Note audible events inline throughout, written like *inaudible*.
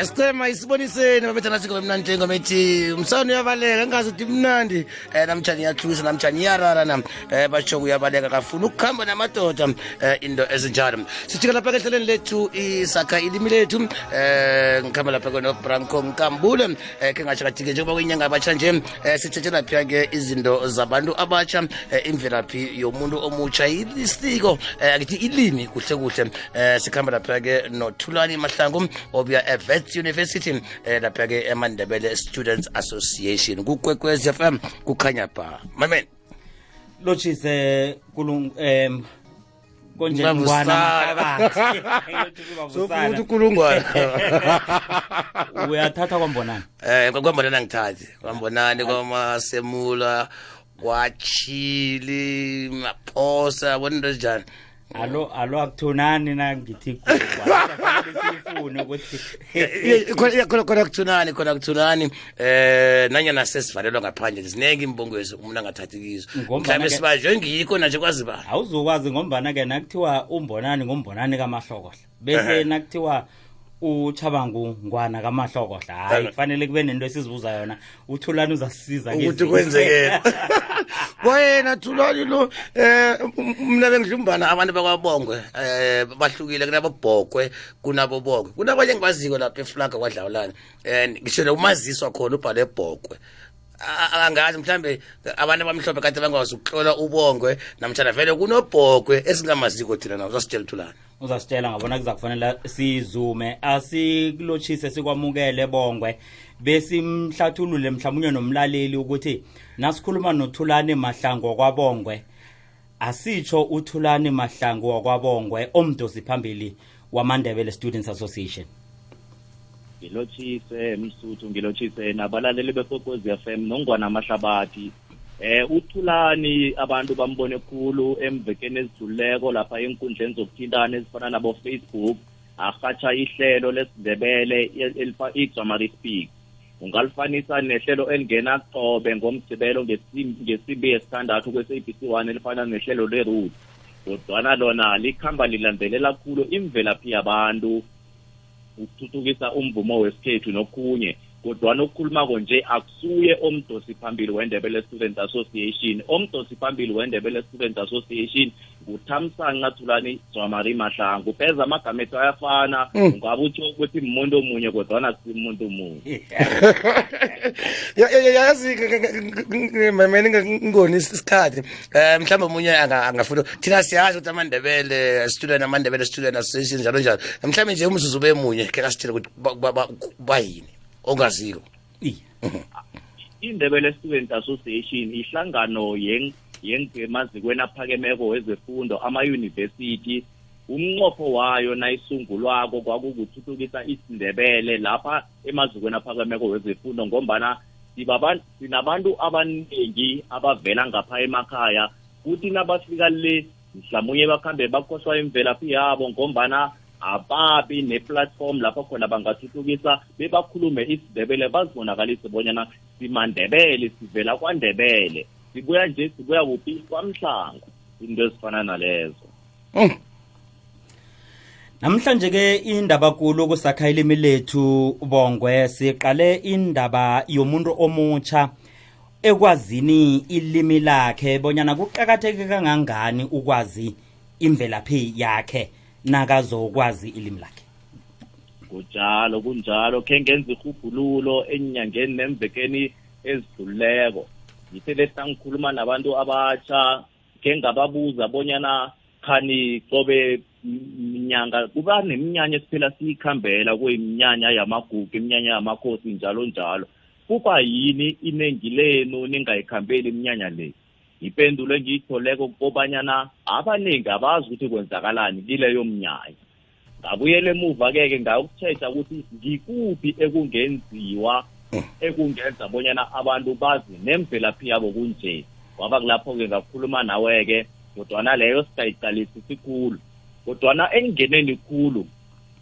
esicema isiboniseni babethana sikho mnandi njengoma ethi umsana uyabaleka engazi uthi mnandi. Um namtshani iyathusa namtshani iyarara um batsho uyabaleka kafuna ukuhamba namadoda um into ezinjalo. Sijika lapha kehleleni lethu isakha ilimi lethu. Um ngikhamba lapha kwenobranco nkambule. Um khe ngatsho kathi-ke njengoba kuyinyanga abatsha nje um sitshetshe lapha-ke izinto zabantu abatsha um imvelaphi yomuntu omutsha isiko um akithi ilimi kuhle kuhle. Um sikhamba lapha-ke nothulani mahlangu obuya evets university um lapha-ke emandebele students association. Kukwekwez f m kukhanya ba mamen lotshise kulung em konje ngwana sofuthi ukulungwana *laughs* uyathatha kwambonani? Um kwambonani angithathi kwambonani kwamasemula kwachili maphosa bona into ezinjani? Alo alo akuthunani nangithi kufanele siyifune ukuthi khona kuthunani khona kuthunani eh nanyana sesivalelwa ngaphandle zinenge imbongwezi umuntu angathathi kizo. Mhlawumbe sibanjwe ngikho nanje kwazi ba awuzokwazi ngombana-ke nakuthiwa umbonani ngombonani kamahlokohla bese nakuthiwa uchabangu ngwana kamahlokohla hayi kufanele kube nento esizibuza yona. Uthulani uzasisiza ukuthi kwenzekela *laughs* kwayena thulani lo um mna bengidlumbana abantu bakwabongwe um bahlukile kunabobhokwe kunabobongwe kunabanye engibaziko lapha eflaga kwadlawulana and ngisho umaziswa khona ubhale bhokwe angazi mhlambe abantu abamhlophe kade bangakwazi ukuhlola ubongwe namtshana vele kunobhokwe esingamaziko thina nawo zasitshela thulani uzasitshela ngabona kuza kufanele sizume. Asikulotshise sikwamukele bongwe. Besimhlathulule mhlawumunye nomlaleli ukuthi nasikhuluma nothulane mahlangu wakwabongwe. Asitsho uthulane mahlangu wakwabongwe omdosi phambili wamandebele students association. Ngilotshise msuthu ngilotshise nabalaleli bekwekwezi FM nongwana amahlabathi eh uthulani abantu bambone khulu emvekeni ezidluleko lapha enkundleni zokuthintana ezifana nabo Facebook arhatsha ihlelo lesindebele elifa igzamari speak. Ungalifanisa nehlelo elingena qobe ngomgcibelo ngesi- ngesimbi yesithandathu kwe-sabc one elifana nehlelo le-root kodwana lona likhamba lilandelela khulu imvelaphi yabantu ukuthuthukisa umvumo wesikhethu nokhunye. Kodwana okukhulumako nje akusuye omdosi phambili wendebele student association. Omdosi phambili wendebele student association nguthamsanqa thulani zwamari mahlangu. Pheza amagama ethu ayafana ungabe utsho ukuthi muntu omunye kodwana simuntu omunye. *laughs* Ya- ya- ya- yazi mamene ngingoni isikhathi. Um mhlawumbe omunye anga- angafuna thina siyazi ukuthi amandebele student amandebele student association njalo njalo. Mhlawumbe nje umzuzu ube munye ke kasitshele ukuthi ba- ba- ba- bayini ongaziko. *laughs* Indebele student association ihlangano yeng- yengemazikweni aphakemeko wezefundo ama-yunivesithi umnqopho wayo nayisungulwako kwakukuthuthukisa isindebele lapha emazikweni aphakemeko wezefundo ngombana sinabantu abaningi abavela ngapha emakhaya kuthi nabafika le mhlawumunye bakhambe bakhohlwa imvelaphi yabo ngombana ababi neplatform lapho khona bangathuthukisa bebakhulume isindebele bazibonakalise bonyana simandebele sivela kwandebele. Sibuya nje sibuya kuphi? Kwamhlanga into ezifana nalezo. Mm. namhlanje ke indaba kulu kusakha ilimi lethu bongwe siqale indaba yomuntu omutsha ekwazini ilimi lakhe bonyana kuqakatheke kangangani ukwazi imvelaphi yakhe nakazokwazi ilimi lakhe. Kunjalo kunjalo. Khe ngenza irhubhululo enyangeni nemvekeni ezidlulileko. Ngithe lesi ngikhuluma nabantu abatsha khe ngababuza bonyana khani qobe mnyanga kuba neminyanya esiphela siyikhambela kuyiminyanya yamagugu iminyanya yamakhosi njalo njalo. Kuba yini inengi lenu ningayikhambeli iminyanya le? Ipendulo engiyitholeko kobanyana abaningi abazi ukuthi kwenzakalani kileyo mnyanya. Ngabuyela emuva-ke ke ngayokutshetsha ukuthi ngikuphi ekungenziwa ekungenza bonyana abantu bazi nemvelaphi yabo kunje. Kwaba kulapho-ke ngakhuluma nawe-ke kodwana leyo singayiqalisisi khulu kodwana engingeneni khulu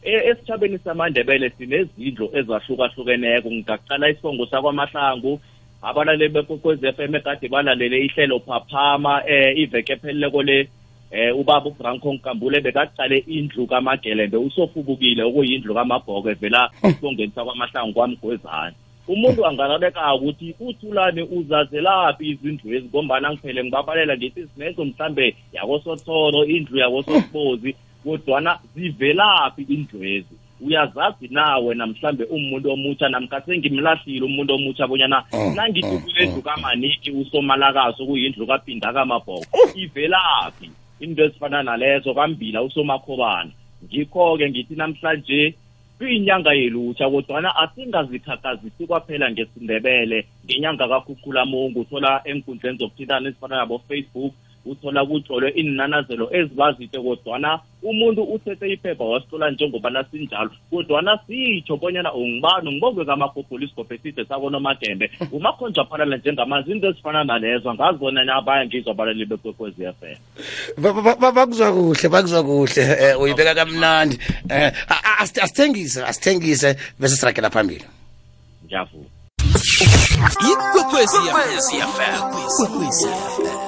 esithabeni samandebele sinezindlu ezahlukahlukeneko. Ngingaqala isibongo sakwamahlangu abalaleli bekwekwez f m egade balalele ihlelo phaphama um iveke epheleleko le eh ubaba uBranko Nkambule bekaqale indlu kaMagelembe usofubukile okuyindlu kaMabhoko evela sibongeni sakwamahlangu kwamgwezana umuntu angalaleka ukuthi uthulani uzazelaphi izindlu ezi ngombana ngiphele ngibabalela ngithi sinezo mhlambe yakosothoro indlu yakososibozi kodwana zivelaphi indlu ezi uyazazi nawe namhlambe umuntu omutsha namkha sengimlahlile umuntu omutsha bonyana Mm, nangithi mm, kulendlu kamaniki usomalakaso kuyindlu kapinda kamabhoko ivelaphi? Into ezifana nalezo kambila usomakhobana ngikho-ke ngithi namhlanje kuyinyanga yelutsha kodwana asingazikhakhazisi kwaphela ngesindebele ngenyanga kakhukhulamungu uthola enkundleni zokuthintana ezifana nabo-facebook uthola kutlolwe iinanazelo ezibazide kodwana umuntu uthethe iphepha wasithola njengobana sinjalo kodwana sitsho bonyana ungibani ngibongwe kamagobholi isigobhe eside sakonomagembe *laughs* umakhonjwa phalala njengamanzi into ezifana nalezo ngazi bona abaya ngizwa abalali bekwekwezi f m. Ba- ba- ba- bakuzwa kuhle bakuzwa kuhle eh, uyibeka kamnandi. Eh, a- a- asith- asithengise asithengise bese sirakela phambili. Ngiyavuma ikwekwezi fm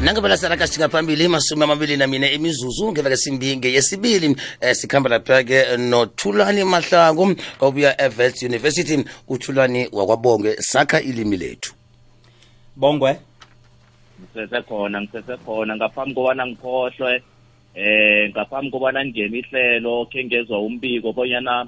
Nangabela saraka sithika phambili masumi amabili namine imizuzu ngeveke simbinge yesibili eh, sikhamba lapha-ke nothulani mahlangu obuya evets university uthulani wakwabonge sakha ilimi lethu bongwe? Ngisesekhona ngisesekhona ngaphambi kobana ngikhohlwe eh ngaphambi kobana ngene ihlelo khe ngezwa umbiko bonyana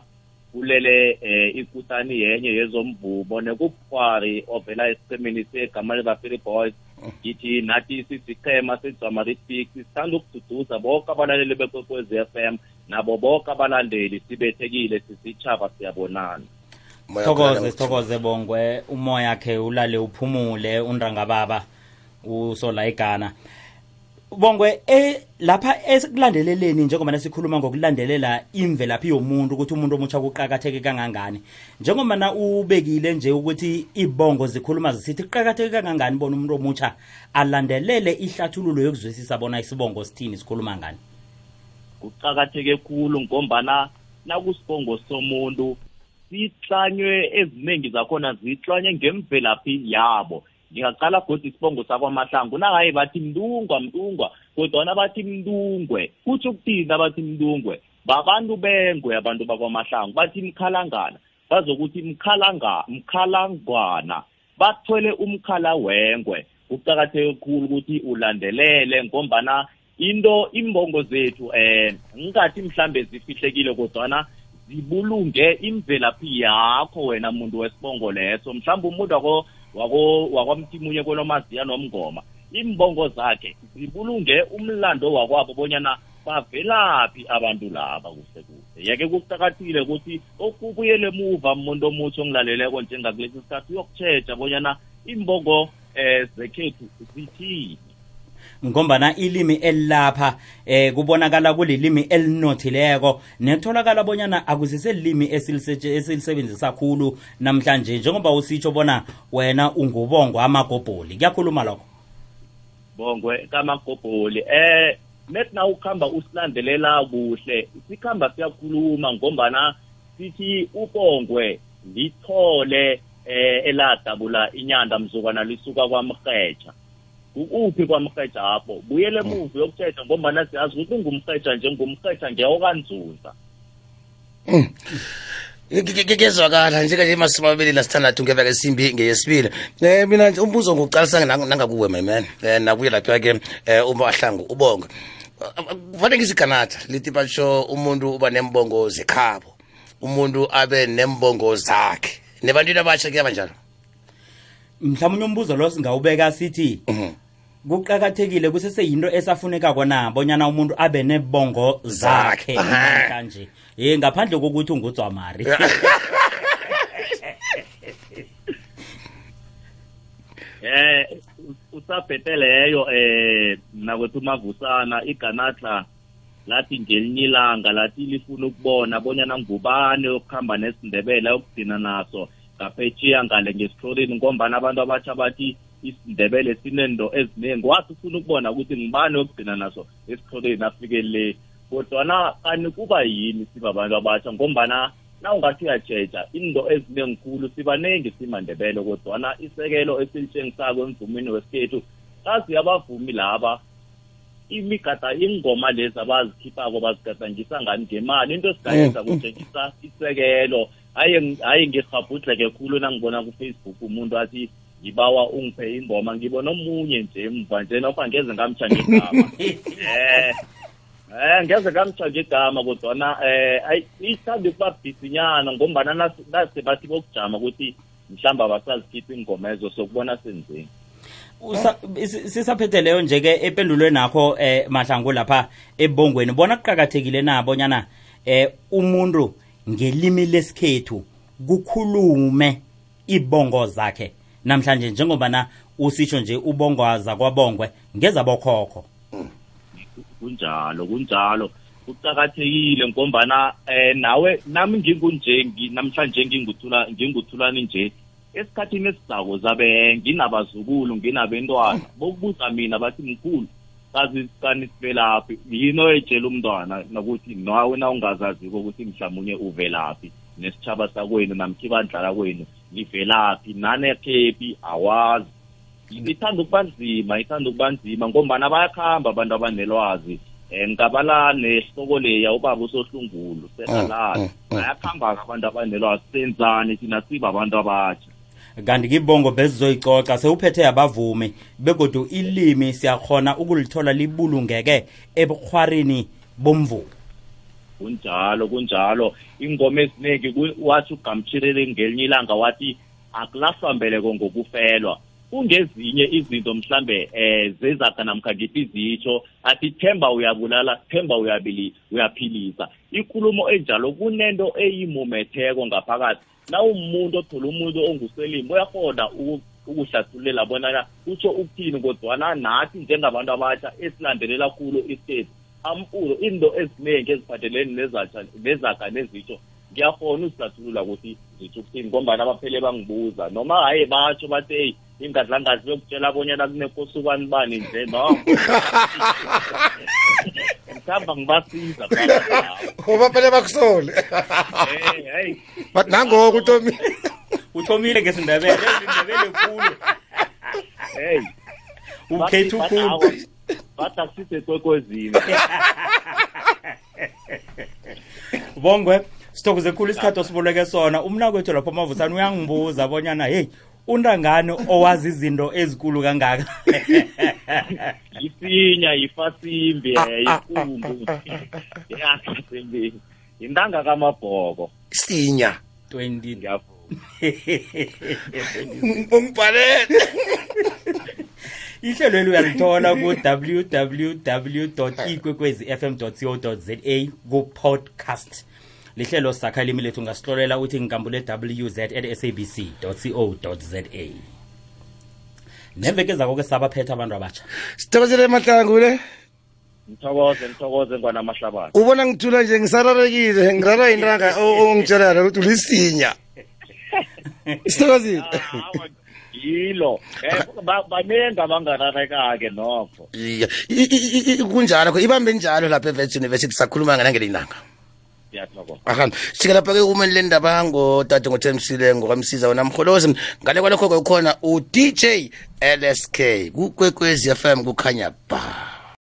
kulele eh ikutani yenye yezomvumo nekubukhwari ovela esiqhemeni segama lebafili boys. Ngithi nathi sisichema sejamari speak sithanda ukududuza bonke abalaleli bekwekwezi f m nabo bonke abalandeli sibethekile sisitshaba siyabonana. Moya thokoze khona sithokoze bongwe. Umoya khe ulale uphumule undangababa usola igana bongwe e lapha esikulandeleleni njengoba sikhuluma ngokulandelela imvelaphi yomuntu ukuthi umuntu omutsha kuqakatheke kangangani. Njengoba ubekile nje ukuthi ibongo zikhuluma zisithi kuqakatheke kangangani bona umuntu omutsha alandelele ihlathululo yokuzwisisa bona isibongo sithini sikhuluma ngani? Kuqakatheke khulu ngombana nakusibongo somuntu sihlanywe eziningi zakhona zihlanywe ngemvelaphi yabo. Ngingaqala godi isibongo sakwamahlangu. Nangaye bathi mntungwa mntungwa kodwana bathi mntungwe kutsho ukuthini abathi mntungwe babantu bengwe abantu bakwamahlangu. Bathi mkhalangana. Bazokuthi mkhalanga mkhalangwana. Bathwele umkhala wengwe. Kuqakatheke khulu ukuthi ulandelele ngombana into imbongo zethu eh ngingathi mhlambe zifihlekile kodwana zibulunge imvelaphi yakho wena muntu wesibongo leso. Mhlawumbe umuntu wako wako wakwamtimunye kolomaziya nomngoma. Imbongo zakhe zibulunge umlando wakwabo bonyana bavelaphi abantu laba kuhle kuhle. Yeke kuqakathile ukuthi okubuyele emuva umuntu omutsho ongilaleleko njengakulesi sikhathi uyokutshetsha bonyana imbongo eh zekhethu zithini. Ngombana ilimi elilapha eh kubonakala kulilimi elinothileko. Netholakala bonyana akusiselilimi esiliseje- esilisebenzisa khulu namhlanje njengoba usitsho bona wena ungubongo amagobholi. Kuyakhuluma lokho? Bongwe kamagobholi. Eh net na ukuhamba usilandelela kuhle sikhamba siyakhuluma ngombana sithi ubongwe lithole eh eladabula inyanda mzukwana lisuka kwamrhetsha ukuphi kwamrhetsha apho? Buyele emuva uyokuthetha ngombana siyazi ukuthi ungumrhetsha njengomrhetsha ngewokanzunza kezwakala njenganje masumi amabili nasithandathu ngeveke simbi ngeyesibili. Um mina nje umbuzo ngokuqalisanga nang- nangakuwe my man. Um nakuye lapha-ke um umahlangu ubonge kufanele ngisiganatha lithi batsho umuntu uba nembongo zekhabo umuntu abe nembongo zakhe. Nebantwini abatsha kuyaba njalo? Mhlawumbe umbuzo lo singawubeka sithi Mhm. Kuqakathekile kuseseyinto esafunekako na bonyana umuntu abe nebongo zakhe? Aha. namhlanje. Ye ngaphandle kokuthi ungudzwamari *laughs* eh usabheteleyo eh nakwethu mavusana iganatla lathi ngelinye ilanga lathi lifuna ukubona bonyana ngubani okuhamba nesindebele ayokugcina naso ngaphetshiya ngale ngesithorini ngombana abantu abatsha bathi isindebele sinento eziningi wathi ufuna ukubona ukuthi ngibani yokugcina naso esithorini afike le kodwana kani kuba yini sibabantu abatsha ngombana na ungathi uyatsheja into ezinengikhulu sibaningi simandebele. Kodwana isekelo esilitshengisako emvumeni wesikhethu kazi abavumi laba imigada ingoma lezi abazikhiphako bazigadangisa ngani ngemali? Into esigayenza kutshengisa isekelo. Hayi hayi ngirhabhudleke khulu nangibona kufacebook umuntu athi ngibawa ungiphe ingoma ngibona omunye nje mva nje nofana ngeze ngamtsha ngegama *laughs* eh Eh ngeze kamtsha ngegama kodwana eh ayi ithanda ukuba bhisinyana ngombana nas- nase bathi bokujama ukuthi mhlawumbe abasazikhipha ingoma ezo sokubona senzeni. Usa- isi- sisaphethe leyo nje-ke empendulweni nakho eh mahlangu lapha ebongweni. Bona kuqakathekile na bonyana eh umuntu ngelimi lesikhethu kukhulume ibongo zakhe? Namhlanje njengobana usitsho nje ubongwaza kwabongwe ngezabokhokho kunjalo kunjalo. Kuqakathekile ngombana eh nawe nami ngingunje ngi- namhlanje nginguthula nginguthulani nje. Esikhathini esizako zabe nginabazukulu nginabentwana. Bokubuza mina bathi mkhulu sazi sikani sivelaphi? Yini oyetshela umntwana nokuthi nawe na ungazaziko ukuthi mhlawumunye uvelaphi? Nesitshaba sakwenu namkhi bandlala kwenu livelaphi nanekhephi awazi. Ithanda ukuba nzima ithanda ukuba nzima ngombana bayakhamba abantu abanelwazi. Um ngabala nehloko leya ubaba usohlungulu sehalala mm, mm. bayakhamba-ke abantu abanelwazi senzani thina siba abantu abatsha kanti kibongo bezizoyicoca sewuphethe abavumi begodu ilimi siyakhona ukulithola libulungeke ebukhwarini bomvumo. Kunjalo kunjalo. Ingoma eziningi ku- wathi ugamtshirele ngelinye ilanga wathi akulahlwambeleko ngokufelwa. Kungezinye izinto mhlambe eh zezakha namkha ngithi izitsho athi themba uyabulala themba uyabili uyaphilisa. Ikhulumo enjalo kunento eyimumetheko ngaphakathi. Na umuntu othola umuntu onguselimi uyakhona uku- ukuhlathululela bonana kutsho ukuthini kodwana nathi njengabantu abatsha esilandelela khulu isikhethu. Ampulo into eziningi eziphathelene nezatsha nezakha nezitsho ngiyakhona uzihlathulula ukuthi zitsho ukuthini ngombana abaphele bangibuza. Noma hayi batsho bathi eyi ingadlangazi beyokutshela bonyana kunekosukani bani nje? No. Mhlawumbe ngibasiza phakathi lapho. uba phela bakusole. Eh, hey. But nangoku utomi uthomile ngesindebele izindebele khulu. Hey. Ukhetha ukhulu. Bathi akusisekwekwezini *laughs* bongwe sithokoze khulu isikhathi osiboleke sona. Umnakwethu lapho amavusane uyangibuza bonyana heyi untangani owazi izinto ezikulu kangaka? *laughs* Yisinya yifasimbi eh, yikumbu. *laughs* yasimbi intanga kamabhoko. Sinya 20 ngiyavuma. Ungibhalele ihlelo uyalithola *laughs* ku-www ikwekwezi fm co za ku-podcast. Lihlelo sakha limi lethu ungasihlolela uthi ngikambule wz at sabc co za neveke zako-ke sabaphetha abantu abatsha sithokozele mahlangule. Ngithokoze ngithokoze ngwanamahlabana ubona ngithula nje ngisararekile ngirara intanga ongitshelayo ukuthi ulisinya. *laughs* Sithokozile. Hawa, yilo. Eh ba- banengi abangarareka-ke nokho. Iya. I- i- i- i- kunjalo ibambe njalo lapha evets university sakhuluma ngelinanga ngiyathokoza. Ahamba sike lapha-ke umeni le ndaba ngodade ngothemsile ngokwamsiza wona mholozi ngale kwalokho-ke ukhona u-dj lsk kukwekwezi fm kukhanya ba